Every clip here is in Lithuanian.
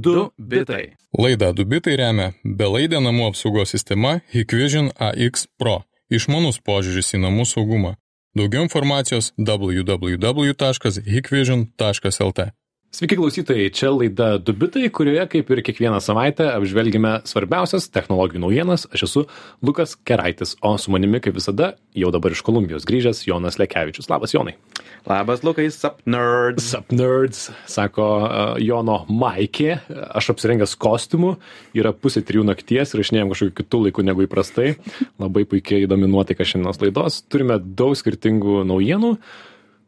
2 bitai. Laidą 2 bitai remia belaidė namų apsaugos sistema Hikvision AX Pro. Išmanus požiūris į namų saugumą. Daugiau informacijos www.hikvision.lt. Sveiki klausytojai, čia laida Dubitai, kurioje kaip ir kiekvieną savaitę apžvelgime svarbiausias technologijų naujienas. Aš esu Lukas Keraitis, o su manimi kaip visada jau dabar iš Kolumbijos grįžęs Jonas Lekevičius. Labas Jonai. Labas Lukai, sup nerds. Sup nerds, sako uh, Jono Maikė. Aš apsirengęs kostiumu, yra pusė trijų nakties ir išnėjom kažkokiu kitų laikų negu įprastai. Labai puikiai įdomi nuotaika šiandienos laidos. Turime daug skirtingų naujienų.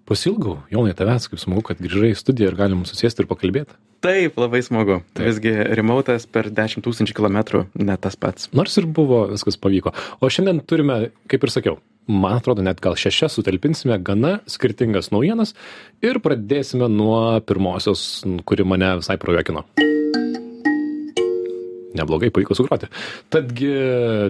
Pasilgau, Jonai, tavęs, kaip smagu, kad grįžai į studiją ir galim susėsti ir pakalbėti. Taip, labai smagu. Taip. Visgi remotas per 10 tūkstančių kilometrų ne tas pats. Nors ir buvo, viskas pavyko. O šiandien turime, kaip ir sakiau, man atrodo, net gal šešias sutalpinsime gana skirtingas naujienas ir pradėsime nuo pirmosios, kuri mane visai projokino. Neblogai pavyko sugroti. Tadgi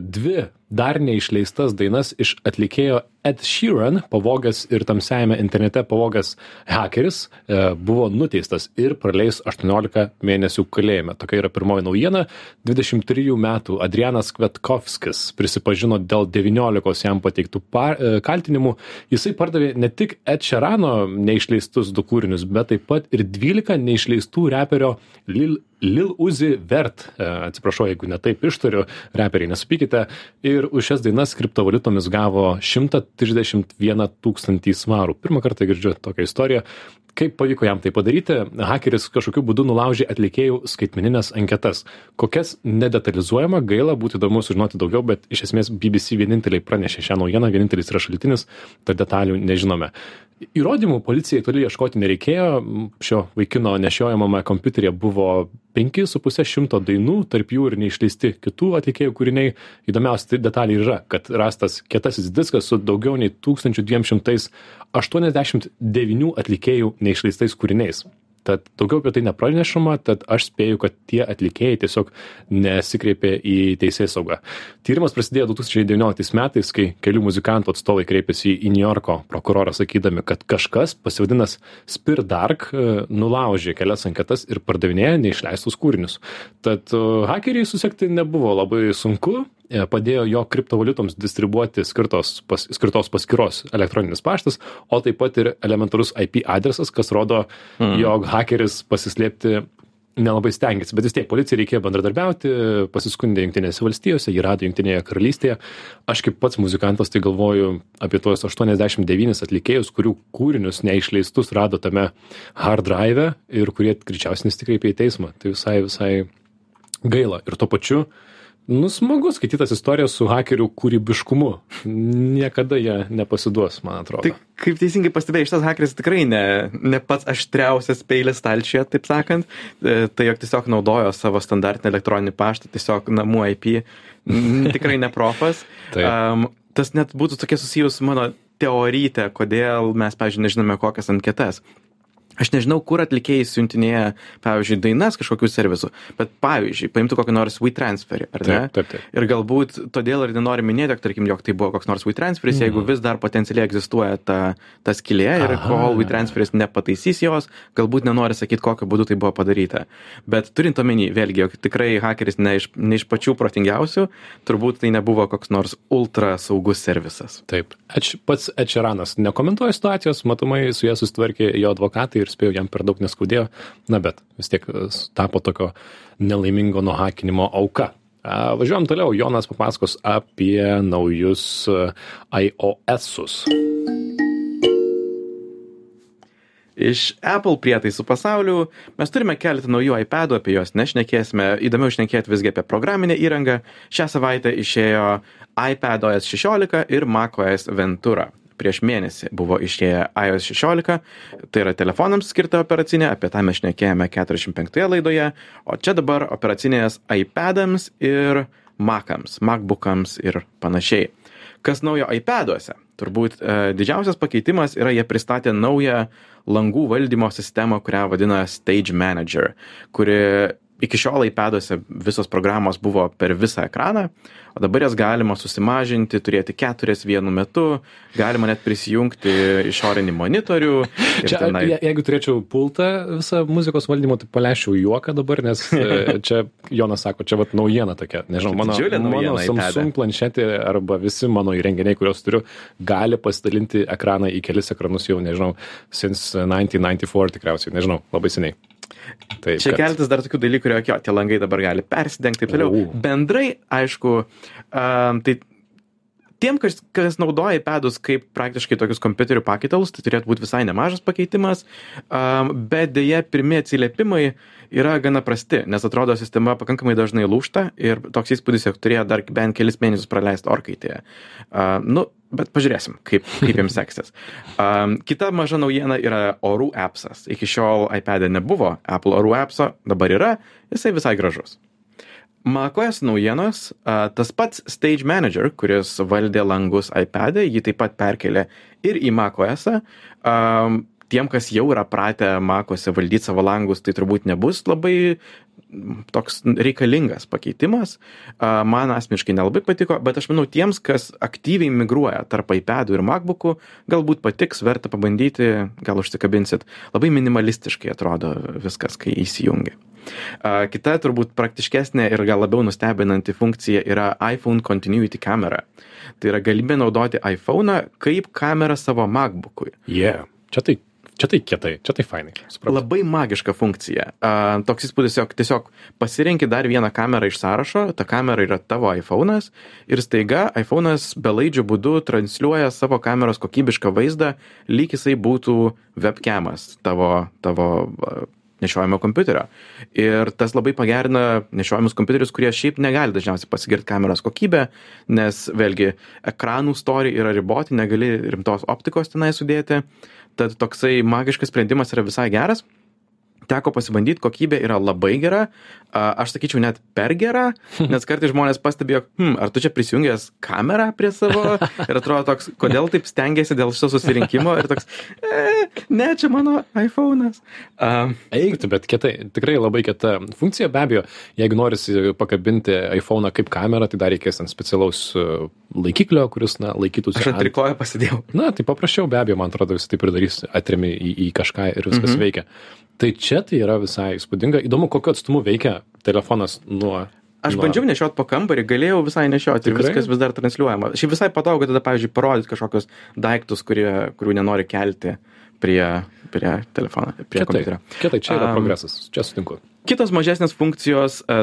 dvi dar neišleistas dainas iš atlikėjo Ed Sheeran, pavogęs ir tamsiajame internete pavogęs hakeris, e, buvo nuteistas ir praleis 18 mėnesių kalėjime. Tokia yra pirmoji naujiena. 23 metų Adrianas Kvetkovskis prisipažino dėl 19 jam pateiktų e, kaltinimų. Jisai pardavė ne tik Ed Sheerano neišleistus du kūrinius, bet taip pat ir 12 neišleistų reperio Lil Lil Uzi Vert, e, atsiprašau, jeigu netaip ištariu, reperiai nesupykite, ir už šias dainas kriptovaliutomis gavo 131 tūkstantį svarų. Pirmą kartą girdžiu tokią istoriją. Kaip pavyko jam tai padaryti? Hakeris kažkokiu būdu nulaužė atlikėjų skaitmeninės anketas. Kokias nedetalizuojama, gaila būtų įdomu sužinoti daugiau, bet iš esmės BBC vieninteliai pranešė šią naujieną, vienintelis yra šaltinis, tad detalių nežinome įrodymų policijai toli ieškoti nereikėjo šio vaikino nešiojamame kompiuteryje buvo penki su puse šimto dainų tarp jų ir neišleisti kitų atlikėjų kūriniai įdomiausia tai detalė ir yra kad rastas kietasis diskas su daugiau nei tūkstančiu dviem šimtais aštuoniasdešimt devynių atlikėjų neišleistais kūriniais. Tad daugiau apie tai nepranešama tad aš spėju kad tie atlikėjai tiesiog nesikreipė į teisėsaugą. Tyrimas prasidėjo du tūkstančiai devynioliktais metais kai kelių muzikantų atstovai kreipėsi į niujorko prokurorą sakydami kad kažkas pasivadinęs spir dark e, nulaužė kelias anketas ir pardavinėja neišleistus kūrinius. Tad e, hakeriai susekti nebuvo labai sunku padėjo jo kriptovaliutoms distribuoti skirtos, pas, skirtos paskyros elektroninis paštas, o taip pat ir elementarus IP adresas, kas rodo, mm. jog hakeris pasislėpti nelabai stengiasi, bet vis tiek policijai reikėjo bendradarbiauti, pasiskundė Junktinėse valstijose, jį rado Junktinėje karalystėje. Aš kaip pats muzikantas tai galvoju apie tuos 89 atlikėjus, kurių kūrinius neišleistus rado tame hard drive ir kurie greičiausiai nesikreipė į teismą. Tai visai, visai gaila. Ir tuo pačiu uh, nu smagu skaityt tas istorijas su hakerių kūrybiškumu. Niekada jie nepasiduos man atrodo. Tai kaip teisingai pastebėjai šitas hakeris tikrai ne ne pats aštriausias peilis stalčiuje taip sakant. E, tai jog tiesiog naudojo savo standartinį elektroninį paštą tiesiog namų ip tikrai ne profas um, tas net būtų tokia susijus su mano teoryte kodėl mes pavyzdžiui nežinome kokias anketas aš nežinau kur atlikėjai siuntinėja pavyzdžiui dainas kažkokių servisų bet pavyzdžiui paimtų kokį nors WeTransferį ar ne? Taip, taip, taip. ir galbūt todėl ir nenori minėti tarkim jog tai buvo koks nors WeTransferis mm. jeigu vis dar potencialiai egzistuoja ta ta skylė ir kol WeTransferis nepataisys jos galbūt nenori sakyt kokiu būdu tai buvo padaryta. Bet turint omeny vėlgi jog tikrai hakeris ne iš ne iš pačių protingiausių turbūt tai nebuvo koks nors ultra saugus servisas. Taip. Aš pats ečeranas nekomentuoja situacijos matomai su ja susitvarkė jo advokatai ir spėjau jam per daug neskaudėjo, na bet vis tiek e, tapo tokio nelaimingo nuhakinimo auka. Važiuojam toliau, Jonas papasakos apie naujus e, iOS'us. Iš Apple prietaisų pasaulių mes turime keletą naujų iPadų, apie juos nešnekėsime, įdomiau šnekėti visgi apie programinę įrangą. Šią savaitę išėjo iPad OS 16 ir macOS Ventura prieš mėnesį buvo išėję iOS 16, tai yra telefonams skirta operacinė, apie tą mes šnekėjome 45 laidoje, o čia dabar operacinės iPadams ir Macams, MacBookams ir panašiai. Kas naujo iPaduose? Turbūt e, didžiausias pakeitimas yra, jie pristatė naują langų valdymo sistemą, kurią vadina Stage Manager, kuri iki šiol iPad'uose visos programos buvo per visą ekraną, o dabar jas galima susimažinti, turėti keturias vienu metu, galima net prisijungti išorinį monitorių. Čia, tenai- je, jeigu turėčiau pultą visą muzikos valdymo, tai paleisčiau juoką dabar, nes e, čia Jonas sako, čia vat naujiena tokia. Nežinau, mano, mano. Samsung planšetė arba visi mano įrenginiai, kuriuos turiu, gali pasidalinti ekraną į kelis ekranus jau, nežinau, since 1994 tikriausiai, nežinau, labai seniai. Tai Čia kad- keletas dar tokių dalykų, kurio jo, tie langai dabar gali persidengti ir taip toliau. Bendrai, aišku, um, tai tiem, kas, kas naudoja iPad'us kaip praktiškai tokius kompiuterių pakaitalus, tai turėtų būti visai nemažas pakeitimas, um, bet dėja pirmie atsiliepimai yra gana prasti, nes atrodo sistema pakankamai dažnai lūšta ir toks įspūdis, jog turėjo dar bent kelis mėnesius praleisti orkaitėje. Uh, nu, bet pažiūrėsim, kaip, kaip jiems seksis. Um, kita maža naujiena yra orų appsas. Iki šiol iPad'e nebuvo Apple orų appso, dabar yra, jisai visai gražus. macOS naujienos, tas pats Stage Manager, kuris valdė langus iPad'e, jį taip pat perkelė ir į macOS. -ą. Tiem, kas jau yra pratę Mac'ose valdyti savo langus, tai turbūt nebus labai toks reikalingas pakeitimas. Man asmeniškai nelabai patiko, bet aš manau, tiems, kas aktyviai migruoja tarp iPad'ų ir MacBook'ų, galbūt patiks, verta pabandyti, gal užsikabinsit. Labai minimalistiškai atrodo viskas, kai įsijungia. Kita turbūt praktiškesnė ir gal labiau nustebinanti funkcija yra iPhone Continuity Camera. Tai yra galimybė naudoti iPhone'ą kaip kamerą savo MacBook'ui. Yeah. Čia tai, čia tai kietai, čia tai fainai. Supratau. Labai magiška funkcija. A, Toks įspūdis, jog tiesiog pasirenki dar vieną kamerą iš sąrašo, ta kamera yra tavo iPhone'as ir staiga iPhone'as belaidžių būdu transliuoja savo kameros kokybišką vaizdą, lyg jisai būtų webcamas tavo, tavo a, nešiojamo kompiuterio. Ir tas labai pagerina nešiojamus kompiuterius, kurie šiaip negali dažniausiai pasigirti kameros kokybę, nes vėlgi ekranų storiai yra riboti, negali rimtos optikos tenai sudėti. Tad toksai magiškas sprendimas yra visai geras. Teko pasibandyti, kokybė yra labai gera, aš sakyčiau net per gera, nes kartais žmonės pastebėjo, hm, ar tu čia prisijungęs kamerą prie savo ir atrodo toks, kodėl taip stengiasi dėl šito susirinkimo ir toks, e, ne, čia mano iPhone'as. Um, Eik, tu, bet kietai, tikrai labai kieta funkcija, be abejo, jeigu norisi pakabinti iPhone'ą kaip kamerą, tai dar reikės ant specialaus e, laikiklio, kuris, na, laikytųsi. aš ant trikojo pasidėjau. Na, tai paprasčiau, be abejo, man atrodo, visi taip ir darys, atremi į, į kažką ir viskas mhm. veikia. Tai čia tai yra visai įspūdinga. Įdomu, kokiu atstumu veikia telefonas nuo... Aš nuo... bandžiau nešiot po kambarį, galėjau visai nešioti ir Tikrai? viskas vis dar transliuojama. Šiaip visai patogu tada, pavyzdžiui, parodyti kažkokius daiktus, kurie, kurių nenori kelti prie, prie telefono, prie Kietai, kompiuterio. kietai, čia yra Am, progresas, čia sutinku. Kitos mažesnės funkcijos e,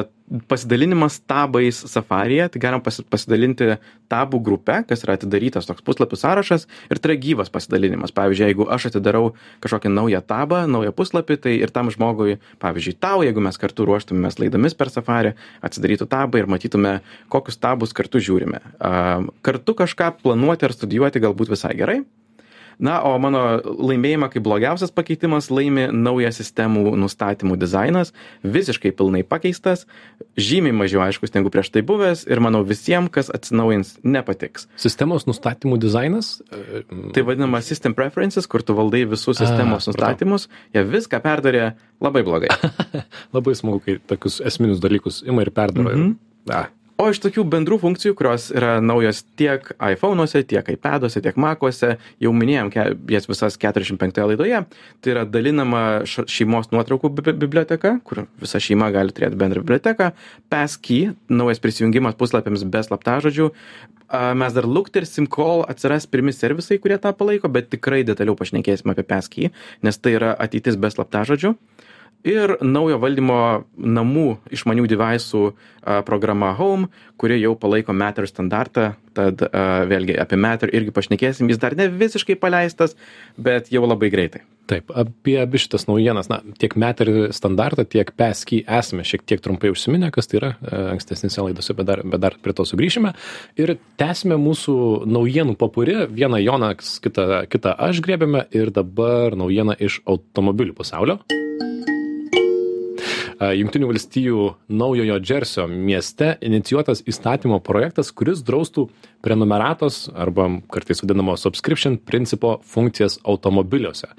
pasidalinimas tabais Safari'e, tai galim pasi- pasidalinti tabų grupę, kas yra atidarytas toks puslapių sąrašas ir tai yra gyvas pasidalinimas. Pavyzdžiui, jeigu aš atidarau kažkokią naują tabą, naują puslapį, tai ir tam žmogui, pavyzdžiui, tau, jeigu mes kartu ruoštumėmės laidomis per Safari, atsidarytų tabą ir matytume, kokius tabus kartu žiūrime. Kartu kažką planuoti ar studijuoti galbūt visai gerai. Na, o mano laimėjimą kaip blogiausias pakeitimas laimi naujas sistemų nustatymų dizainas, visiškai pilnai pakeistas, žymiai mažiau aiškus negu prieš tai buvęs ir manau visiems, kas atsinaujins, nepatiks. Sistemos nustatymų dizainas. e, Tai vadinama System Preferences, kur tu valdai visus sistemos supratau. nustatymus, jie viską perdarė labai blogai. Labai smagu, kai tokius esminius dalykus ima ir perdaro. Mhm. Ir, a, O iš tokių bendrų funkcijų, kurios yra naujos tiek iPhone'uose, tiek iPad'uose, tiek Mac'uose, jau minėjom jas visas 45 laidoje, tai yra dalinama šeimos nuotraukų bi- biblioteka, kur visa šeima gali turėti bendrą biblioteką, Passkey, naujas prisijungimas puslapiams be slaptažodžių, mes dar luktersim, kol atsiras pirmi servisai, kurie tą palaiko, bet tikrai detaliau pašnekėsim apie Passkey, nes tai yra ateitis be slaptažodžių ir naujo valdymo namų išmanių devaisų programa Home, kuri jau palaiko Matter standartą, tad vėlgi apie Matter irgi pašnekėsim, jis dar ne visiškai paleistas, bet jau labai greitai. Taip, apie abi šitas naujienas, na, tiek Matter standartą, tiek Pesky esame šiek tiek trumpai užsiminę, kas tai yra e, ankstesnėse laidose, bet dar, bet dar prie to sugrįšime. Ir tęsime mūsų naujienų papuri. Vieną Jonas, kitą, kitą aš grėbėme ir dabar naujiena iš automobilių pasaulio. Junktinių valstijų naujojo Džersio mieste inicijuotas įstatymo projektas, kuris draustų prenumeratos arba kartais vadinamo subscription principo funkcijas automobiliuose.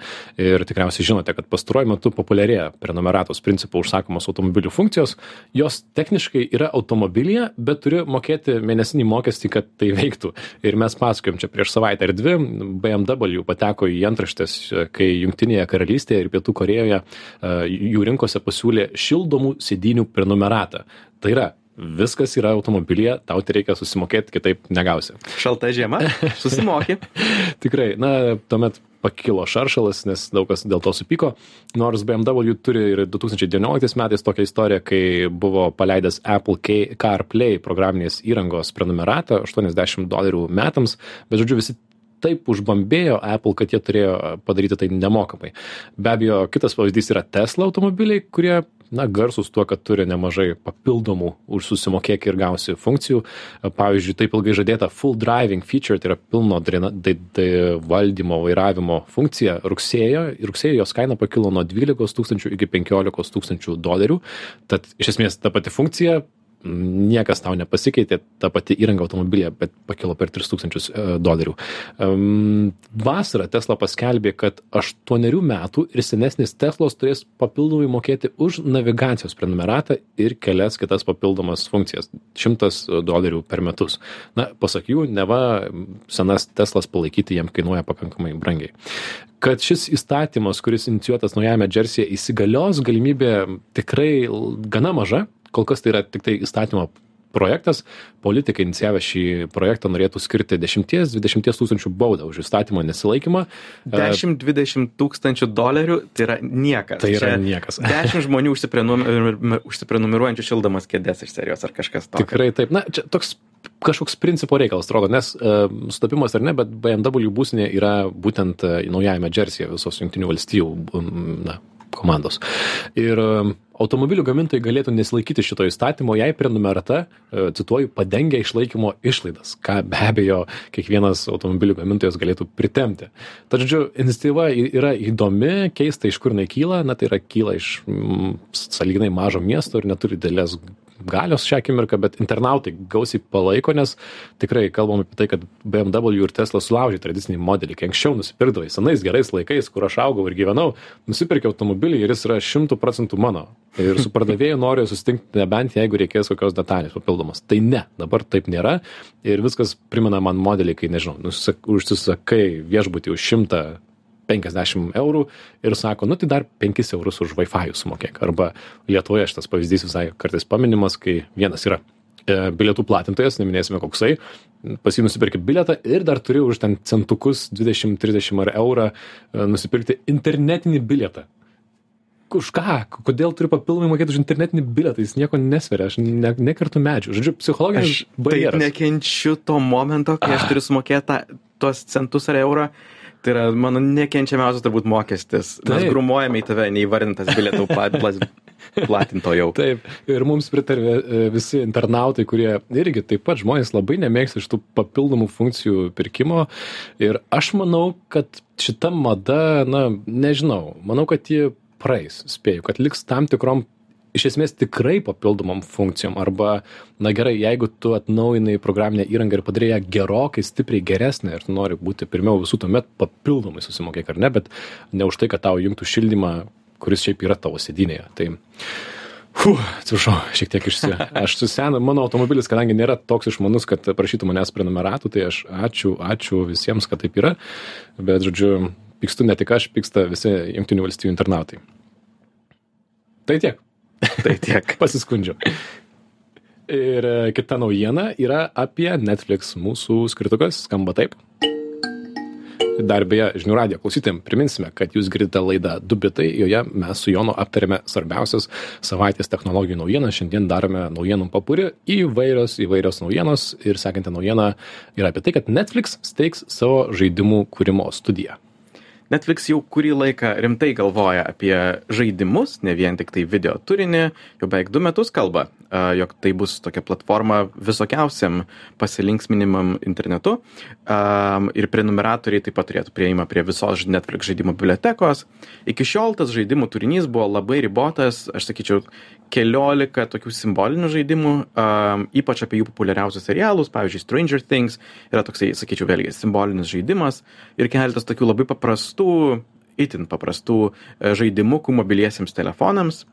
Ir tikriausiai žinote, kad pastaruoju metu populiarėja prenumeratos principo užsakomos automobilių funkcijos. Jos techniškai yra automobilyje, bet turi mokėti mėnesinį mokestį, kad tai veiktų. Ir mes pasakojom čia prieš savaitę ar dvi, BMW pateko į antraštės, kai Junktinėje karalystėje ir Pietų Korejoje jų rinkose pasiūlė šildomų sėdinių prenumeratą. Tai yra viskas yra automobilyje, tau tai reikia susimokėti, kitaip negausi. Šalta žiema, susimoki. Tikrai, na, tuomet pakilo šaršalas, nes daug kas dėl to supyko. Nors BMW turi ir 2019 metais tokią istoriją, kai buvo paleidęs Apple CarPlay programinės įrangos prenumeratą 80 dolerių metams, bet žodžiu visi taip užbambėjo Apple, kad jie turėjo padaryti tai nemokamai. Be abejo, kitas pavyzdys yra Tesla automobiliai, kurie na, garsus tuo, kad turi nemažai papildomų už susimokėk ir gausi funkcijų. Pavyzdžiui, taip ilgai žadėta full driving feature, tai yra pilno drena, tai, tai valdymo, vairavimo funkcija rugsėjo. Rugsėjo jos kaina pakilo nuo 12 tūkstančių iki 15 tūkstančių dolerių. Tad iš esmės ta pati funkcija niekas tau nepasikeitė, ta pati įranga automobilyje, bet pakilo per 3000 e, dolerių. Vasarą Tesla paskelbė, kad 8 metų ir senesnis Teslos turės papildomai mokėti už navigacijos prenumeratą ir kelias kitas papildomas funkcijas - 100 dolerių per metus. Na, pasak jų, neva senas Teslas palaikyti jiem kainuoja pakankamai brangiai kad šis įstatymas, kuris inicijuotas naujame Džersėje, įsigalios galimybė tikrai gana maža, kol kas tai yra tiktai įstatymo projektas politikai inicijavę šį projektą norėtų skirti 10-20 tūkstančių baudą už įstatymo nesilaikymą. 10-20 tūkstančių dolerių tai yra niekas. Tai yra Čia niekas. 10 žmonių užsiprenumeruojančių šildamas kėdės iš serijos ar kažkas tokio. Tikrai taip. Na, čia toks kažkoks principo reikalas atrodo, nes uh, sutapimas ar ne, bet BMW būsinė yra būtent uh, naujajame Džersėje visos jungtinių valstijų um, na, komandos. Ir um, automobilių gamintojai galėtų nesilaikyti šito įstatymo, jei prenumerata, uh, cituoju, padengia išlaikymo išlaidas, ką be abejo kiekvienas automobilių gamintojas galėtų pritemti. Žodžiu, iniciatyva yra įdomi, keista, iš kur jinai kyla, na tai yra kyla iš mm, saliginai mažo miesto ir neturi dėlės galios šią akimirką, bet internautai gausiai palaiko, nes tikrai kalbam apie tai, kad BMW ir Tesla sulaužė tradicinį modelį, kai anksčiau nusipirkdavai senais gerais laikais, kur aš augau ir gyvenau, nusipirkiau automobilį ir jis yra šimtų procentų mano. Ir su pardavėju noriu susitikti nebent jeigu reikės kokios detalės papildomos. Tai ne, dabar taip nėra ir viskas primena man modelį, kai, nežinau, užsisakai viešbutį už šimtą 50 eurų ir sako, nu tai dar 5 eurus už Wi-Fi sumokėk. Arba Lietuvoje šitas pavyzdys visai kartais paminimas, kai vienas yra e, bilietų platintojas, neminėsime koksai, pas jį nusipirki bilietą ir dar turi už ten centukus 20-30 ar eurą e, nusipirkti internetinį bilietą. Už ką? Kodėl turiu papildomai mokėti už internetinį bilietą? Jis nieko nesveria, aš ne, nekartu medžių. Žodžiu, psichologinis barjeras. Aš nekenčiu to momento, kai aš turiu sumokėti tuos centus ar eurą Tai yra mano nekenčiamiausias turbūt mokestis. Taip. Mes grumuojame į tave neįvardintas bilietų platintojau. Taip, ir mums pritarė e, visi internautai, kurie irgi taip pat žmonės labai nemėgsta iš tų papildomų funkcijų pirkimo. Ir aš manau, kad šita mada, na, nežinau, manau, kad ji praeis, spėju, kad liks tam tikrom iš esmės tikrai papildomom funkcijom arba na gerai jeigu tu atnaujinai programinę įrangą ir padarei ją gerokai stipriai geresnę ir tu nori būti pirmiau visų tuomet papildomai susimokėk ar ne bet ne už tai kad tau įjungtų šildymą kuris šiaip yra tavo sėdynėje tai Fuh, atsiprašau, šiek tiek išsi. Aš susenu, mano automobilis, kadangi nėra toks išmanus, kad prašytų manęs prenumeratų, tai aš ačiū, ačiū visiems, kad taip yra. Bet, žodžiu, pykstu ne tik aš, pyksta visi jungtinių valstybių internautai. Tai tiek. Tai tiek. Pasiskundžiu. Ir e, kita naujiena yra apie Netflix. Mūsų skritukas skamba taip. Dar beje, žinių radio klausytėm priminsime, kad jūs girdite laidą Dubitai, joje mes su Jonu aptarėme svarbiausias savaitės technologijų naujienas. Šiandien darome naujienų papurį įvairios, įvairios naujienos ir sekanti naujiena yra apie tai, kad Netflix steigs savo žaidimų kūrimo studiją. Netflix jau kurį laiką rimtai galvoja apie žaidimus, ne vien tik tai video turinį, jau beveik du metus kalba, a, jog tai bus tokia platforma visokiausiam pasilinksminimam internetu a, ir prenumeratoriai taip pat turėtų prieimą prie visos Netflix žaidimų bibliotekos. Iki šiol tas žaidimų turinys buvo labai ribotas, aš sakyčiau, keliolika tokių simbolinių žaidimų, um, ypač apie jų populiariausius serialus, pavyzdžiui, Stranger Things yra toksai, sakyčiau, vėlgi simbolinis žaidimas ir keletas tokių labai paprastų, itin paprastų e, žaidimukų mobiliesiems telefonams.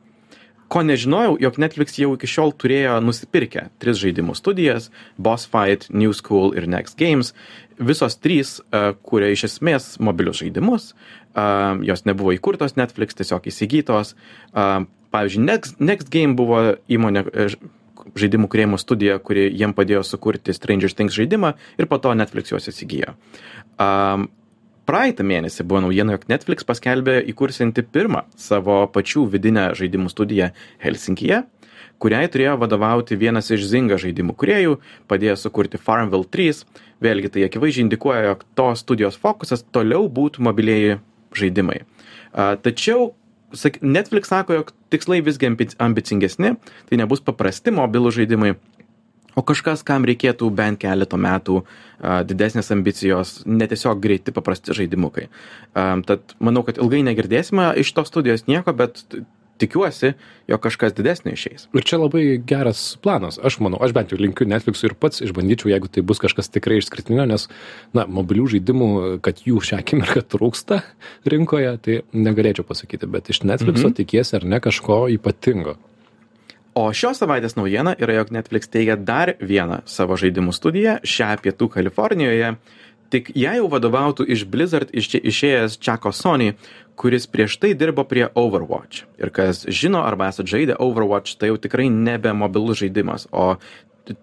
Ko nežinojau, jog Netflix jau iki šiol turėjo nusipirkę tris žaidimų studijas - Boss Fight, New School ir Next Games. Visos trys uh, kūrė iš esmės mobilius žaidimus, uh, jos nebuvo įkurtos Netflix, tiesiog įsigytos. Uh, pavyzdžiui, Next, Next Game buvo įmonė e, žaidimų kūrėjimo studija, kuri jiem padėjo sukurti Stranger Things žaidimą ir po to Netflix juos įsigijo. Um, praeitą mėnesį buvo naujiena, jog Netflix paskelbė įkursinti pirmą savo pačių vidinę žaidimų studiją Helsinkije, kuriai turėjo vadovauti vienas iš Zinga žaidimų kuriejų, padėjo sukurti Farmville 3. Vėlgi tai akivaizdžiai indikuoja, jog tos studijos fokusas toliau būtų mobilieji žaidimai. Tačiau sak- Netflix sako, jog tikslai visgi ambi- ambicingesni, tai nebus paprasti mobilų žaidimai, o kažkas, kam reikėtų bent keleto metų a, didesnės ambicijos, ne tiesiog greiti paprasti žaidimukai. A, Tad manau, kad ilgai negirdėsime iš tos studijos nieko, bet tikiuosi, jog kažkas didesnio išeis. Ir čia labai geras planas. Aš manau, aš bent jau linkiu Netflixui ir pats išbandyčiau, jeigu tai bus kažkas tikrai išskirtinio, nes, na, mobilių žaidimų, kad jų šią akimirką trūksta rinkoje, tai negalėčiau pasakyti, bet iš Netflixo mhm. tikiesi ar ne kažko ypatingo. O šios savaitės naujiena yra, jog Netflix teigia dar vieną savo žaidimų studiją, šią pietų Kalifornijoje. Tik jai jau vadovautų iš Blizzard iš čia išėjęs Čako Sony, kuris prieš tai dirbo prie Overwatch. Ir kas žino arba esate žaidę Overwatch, tai jau tikrai nebe mobilus žaidimas, o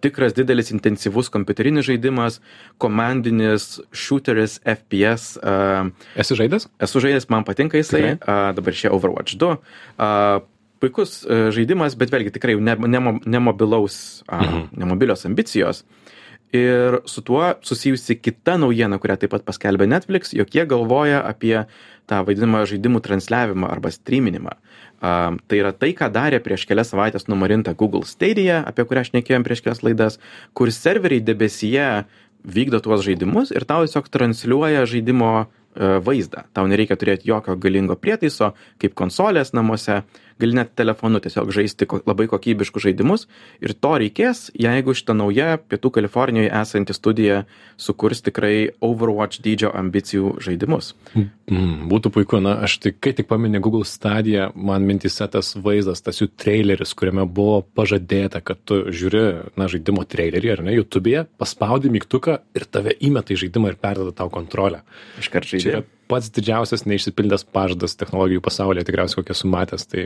tikras didelis intensyvus kompiuterinis žaidimas, komandinis shooteris FPS. Uh, Esi žaidęs? esu žaidęs, man patinka jisai, a, dabar šie Overwatch 2. A, puikus žaidimas, bet vėlgi tikrai ne, nemo, nemobilaus, a, Mhm. nemobilios ambicijos. Ir su tuo susijusi kita naujiena, kurią taip pat paskelbė Netflix, jog jie galvoja apie tą vadinamą žaidimų transliavimą arba streaminimą. A, tai yra tai, ką darė prieš kelias savaitės numarinta Google Stadia, apie kurią aš nekėjom prieš kelias laidas, kur serveriai debesyje vykdo tuos žaidimus ir tau tiesiog transliuoja žaidimo e, vaizdą. Tau nereikia turėti jokio galingo prietaiso, kaip konsolės namuose, gali net telefonu tiesiog žaisti labai kokybiškus žaidimus ir to reikės, jeigu šita nauja Pietų Kalifornijoje esanti studija sukurs tikrai Overwatch dydžio ambicijų žaidimus. Mm, būtų puiku, na, aš tik, kai tik paminė Google Stadia, man mintise tas vaizdas, tas jų traileris, kuriame buvo pažadėta, kad tu žiūri, na, žaidimo trailerį, ar ne, YouTube'e, paspaudi mygtuką ir tave įmeta į žaidimą ir perdada tau kontrolę. Iškart Čia žaidė. yra pats didžiausias neišsipildęs pažadas technologijų pasaulyje, tikriausiai kokią esu matęs. Tai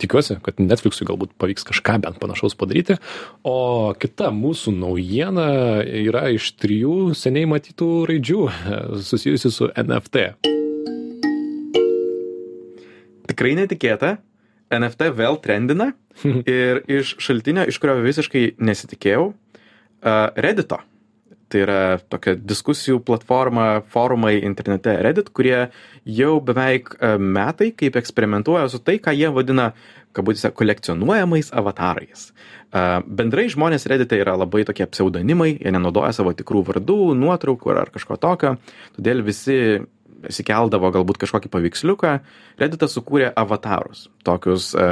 tikiuosi, kad Netflixui galbūt pavyks kažką bent panašaus padaryti. O kita mūsų naujiena yra iš trijų seniai matytų raidžių susijusi su NFT. Tikrai netikėta. NFT vėl trendina ir iš šaltinio, iš kurio visiškai nesitikėjau, Reddito. Tai yra tokia diskusijų platforma, forumai internete Reddit, kurie jau beveik e, metai kaip eksperimentuoja su tai, ką jie vadina, kabutėse, kolekcionuojamais avatarais. E, Bendrai žmonės Reddite yra labai tokie pseudonimai, jie nenaudoja savo tikrų vardų, nuotraukų ar kažko tokio, todėl visi įsikeldavo galbūt kažkokį paveiksliuką, Redditas sukūrė avatarus, tokius e,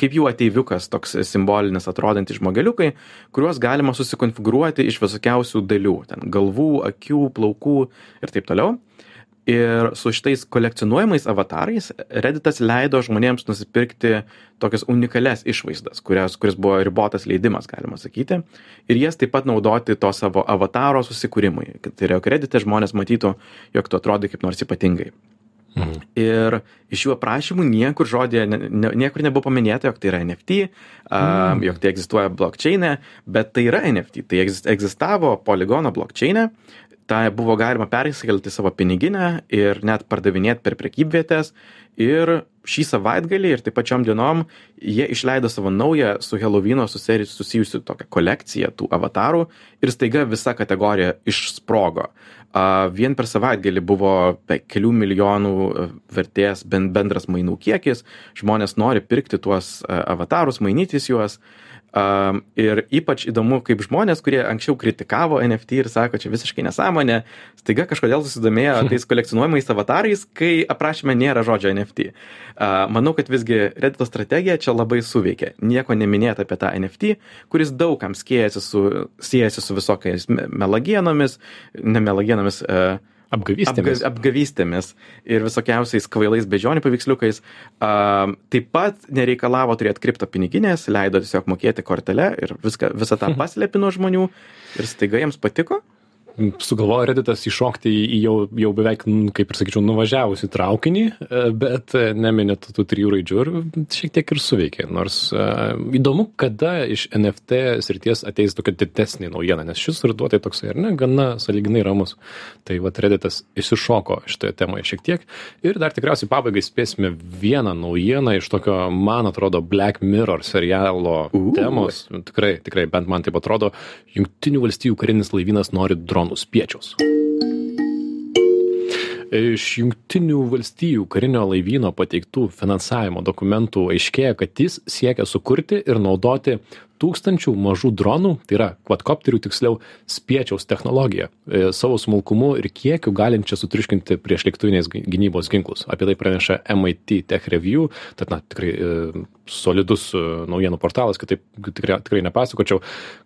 kaip jų ateiviukas, toks simbolinis atrodantys žmogeliukai, kuriuos galima susikonfigūruoti iš visokiausių dalių, ten galvų, akių, plaukų ir taip toliau. Ir su šitais kolekcionuojamais avatarais Redditas leido žmonėms nusipirkti tokias unikalias išvaizdas, kurias, kuris buvo ribotas leidimas, galima sakyti, ir jas taip pat naudoti to savo avataro susikūrimui. Kad Tai yra, jog Reddite žmonės matytų, jog tu atrodai kaip nors ypatingai. Mhm. Ir iš jų aprašymų niekur žodė, ne, niekur nebuvo paminėta, jog tai yra NFT, um, jog tai egzistuoja blockchain'e, bet tai yra NFT, tai egzist- egzistavo poligono blockchain'e, tą buvo galima persikelti į savo piniginę ir net pardavinėti per prekybvietės. Ir šį savaitgalį ir taip pačiom dienom jie išleido savo naują su Helovino susijusiu tokią kolekciją tų avatarų ir staiga visa kategorija išsprogo. vien per savaitgalį buvo kelių milijonų a, vertės ben- bendras mainų kiekis, žmonės nori pirkti tuos a, avatarus, mainytis juos. Um, ir ypač įdomu, kaip žmonės, kurie anksčiau kritikavo NFT ir sako, čia visiškai nesąmonė, staiga kažkodėl susidomėjo tais kolekcionuojamais avatarais, kai aprašyme nėra žodžio NFT. Uh, manau, kad visgi Reddito strategija čia labai suveikė. Nieko neminėta apie tą NFT, kuris daugam siejasi su, siejasi su visokiais me- melagienomis, ne melagienomis, uh, Apgavystėmis. Apga, apgavystėmis ir visokiausiais kvailais bežionių paveiksliukais. Um, taip pat nereikalavo turėti kripto piniginės, leido tiesiog mokėti kortelę ir viską, visą tą paslėpė nuo žmonių ir staiga jiems patiko. Sugalvojo Redditas įšokti į jau, jau beveik, kaip ir sakyčiau, nuvažiavusi traukinį, e, bet e, neminėt tų trijų raidžių ir šiek tiek ir suveikė. Nors e, įdomu, kada iš NFT srities ateis tokia didesnė naujiena, nes šis rduotai toksai, ar ne, gana saliginai ramus. Tai va, Redditas įsišoko šitoje temoje šiek tiek. Ir dar tikriausiai pabaigai spėsime vieną naujieną iš tokio, man atrodo, Black Mirror serialo U. temos. Tikrai, tikrai, bent man taip atrodo, Junktinių valstybių karinis laivynas nori dronų spiečiaus. Iš Junktinių valstijų karinio laivyno pateiktų finansavimo dokumentų aiškėja, kad jis siekia sukurti ir naudoti tūkstančių mažų dronų, tai yra kvadkopterių tiksliau, spiečiaus technologiją e, savo smulkumu ir kiekiu galinčią sutriškinti prieš lėktuvinės gy- gynybos ginklus. Apie tai praneša MIT Tech Review, tad na, tikrai e, solidus e, naujienų portalas, kitaip tikrai, tikrai nepasakočiau.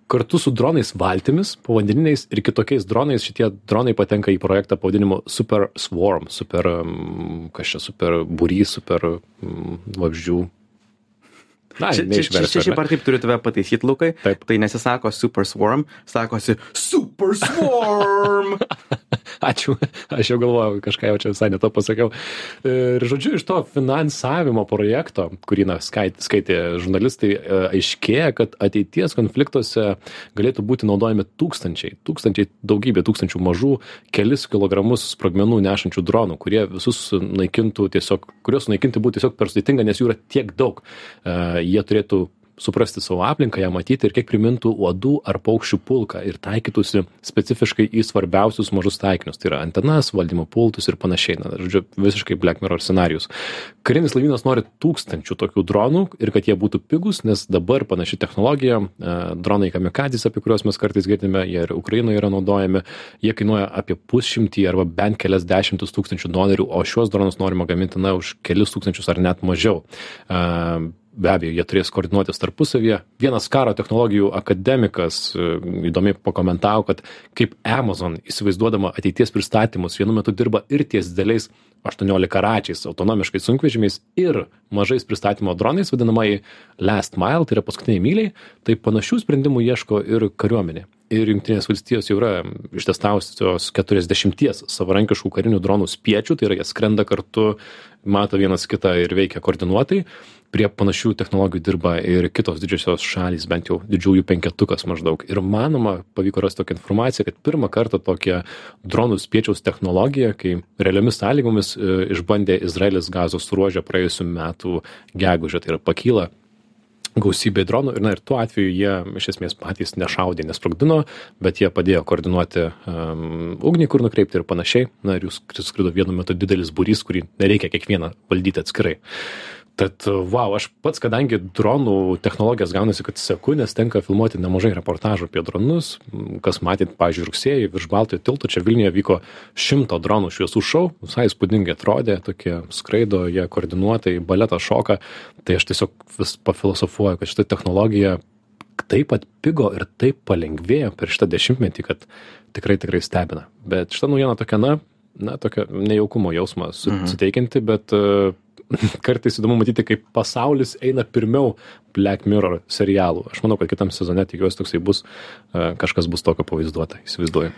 Kartu su dronais valtimis, povandeniniais ir kitokiais dronais šitie dronai patenka į projektą pavadinimu Super Swarm, super, mm, kas čia, super būrys, super mm, vabzdžių. Na, Čia, čia, čia, čia šiaip ar taip turiu tave pataisyti, Lukai. Taip. Tai nesisako Super Swarm, sakosi Super Swarm. Ačiū. Aš jau galvojau, kažką jau čia visai neto pasakiau. Ir žodžiu, iš to finansavimo projekto, kurį na, skait- skaitė žurnalistai, e, aiškėja, kad ateities konfliktuose galėtų būti naudojami tūkstančiai, tūkstančiai, daugybė tūkstančių mažų, kelis kilogramus sprogmenų nešančių dronų, kurie visus naikintų tiesiog, kuriuos naikinti būtų tiesiog per sudėtinga, nes jų yra tiek daug. E, Jie turėtų suprasti savo aplinką, ją matyti ir kiek primintų uodų ar paukščių pulką ir taikytųsi specifiškai į svarbiausius mažus taikinius, tai yra antenas, valdymo pultus ir panašiai. Na, žodžiu, visiškai Black Mirror scenarius. Karinis laivynas nori tūkstančių tokių dronų ir kad jie būtų pigus, nes dabar panaši technologija, e, dronai kamikadzis, apie kuriuos mes kartais girdime, jie ir Ukrainoje yra naudojami, jie kainuoja apie pusšimtį arba bent kelias dešimtus tūkstančių dolerių, o šiuos dronus norima gaminti na už kelis tūkstančius ar net mažiau. E, be abejo, jie turės koordinuotis tarpusavyje. Vienas karo technologijų akademikas e, įdomiai pakomentavo, kad kaip Amazon įsivaizduodama ateities pristatymus vienu metu dirba ir ties dideliais 18 račiais, autonomiškais sunkvežimiais ir mažais pristatymo dronais, vadinamai last mile, tai yra paskutiniai myliai, tai panašių sprendimų ieško ir kariuomenė. Ir Junktinės valstijos jau yra ištestavusios 40 savarankiškų karinių dronų spiečių, tai yra jie skrenda kartu, mato vienas kitą ir veikia koordinuotai. Prie panašių technologijų dirba ir kitos didžiosios šalys, bent jau didžiųjų penketukas maždaug. Ir manoma, pavyko rasti tokią informaciją, kad pirmą kartą tokią dronų spiečiaus technologiją, kai realiomis sąlygomis e, išbandė Izraelis gazos ruožę praėjusiu metu gegužę, tai yra pakyla gausybė dronų ir, na, ir tuo atveju jie iš esmės patys nešaudė, nesprogdino, bet jie padėjo koordinuoti um, ugnį, kur nukreipti ir panašiai. Na, ir jūs skrido vienu metu didelis būrys, kurį nereikia kiekvieną valdyti atskirai. Tad, wow, aš pats, kadangi dronų technologijas gaunasi, kad seku, nes tenka filmuoti nemažai reportažų apie dronus. Kas matėt, pažiūrėjau, rugsėjai virš Baltojo tilto, čia Vilniuje vyko šimto dronų šviesų šou, visai spūdingai atrodė, tokie skraido, jie koordinuotai, baletą šoka. Tai aš tiesiog vis pafilosofuoju, kad šitą technologiją taip atpigo ir taip palengvėjo per šitą dešimtmetį, kad tikrai tikrai stebina. Bet šitą naujieną tokia, na, na tokia nejaukumo jausmą mhm. suteikianti, bet uh, kartais įdomu matyti, kaip pasaulis eina pirmiau Black Mirror serialų. Aš manau, kad kitam sezone tikiuosi toksai bus, uh, kažkas bus tokio pavaizduota, įsivaizduoju.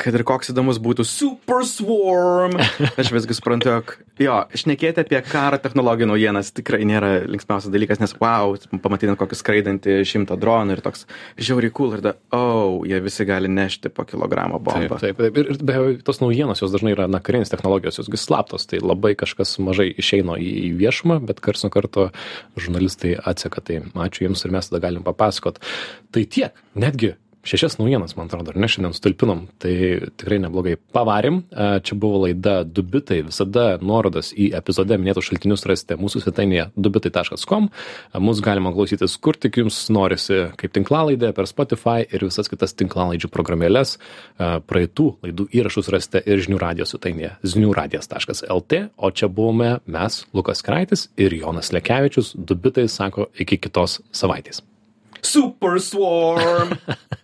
Kad ir koks įdomus būtų Super Swarm. Aš visgi suprantu, jog jo, šnekėti apie karo technologijų naujienas tikrai nėra linksmiausias dalykas, nes wow, pamatytum kokį skraidantį šimtą dronų ir toks žiauriai cool ir da, oh, jie visi gali nešti po kilogramą bombą. Taip, taip, ir, ir be abejo, tos naujienos, jos dažnai yra, na, karinės technologijos, jos vis slaptos, tai labai kažkas mažai išeina į, į viešumą, bet kars nuo karto žurnalistai atseka, tai ačiū jiems ir mes tada galim papasakot. Tai tiek, netgi šešias naujienas, man atrodo, ar ne šiandien stulpinom, tai tikrai neblogai pavarim. Čia buvo laida Dubitai, visada nuorodas į epizode minėtus šaltinius rasite mūsų svetainėje dubitai.com. Mūsų galima klausytis kur tik jums norisi, kaip tinklalaidė per Spotify ir visas kitas tinklalaidžių programėlės. Praeitų laidų įrašus rasite ir žinių radijos svetainėje ziniuradijas.lt, o čia buvome mes, Lukas Kraitis ir Jonas Lekevičius. Dubitai sako iki kitos savaitės. Super Swarm.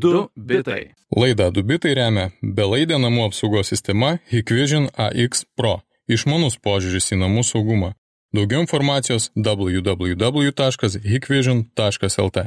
Du bitai. Laidą Du bitai remia belaidė namų apsaugos sistema Hikvision AX Pro. Išmanus požiūris į namų saugumą. Daugiau informacijos www.hikvision.lt.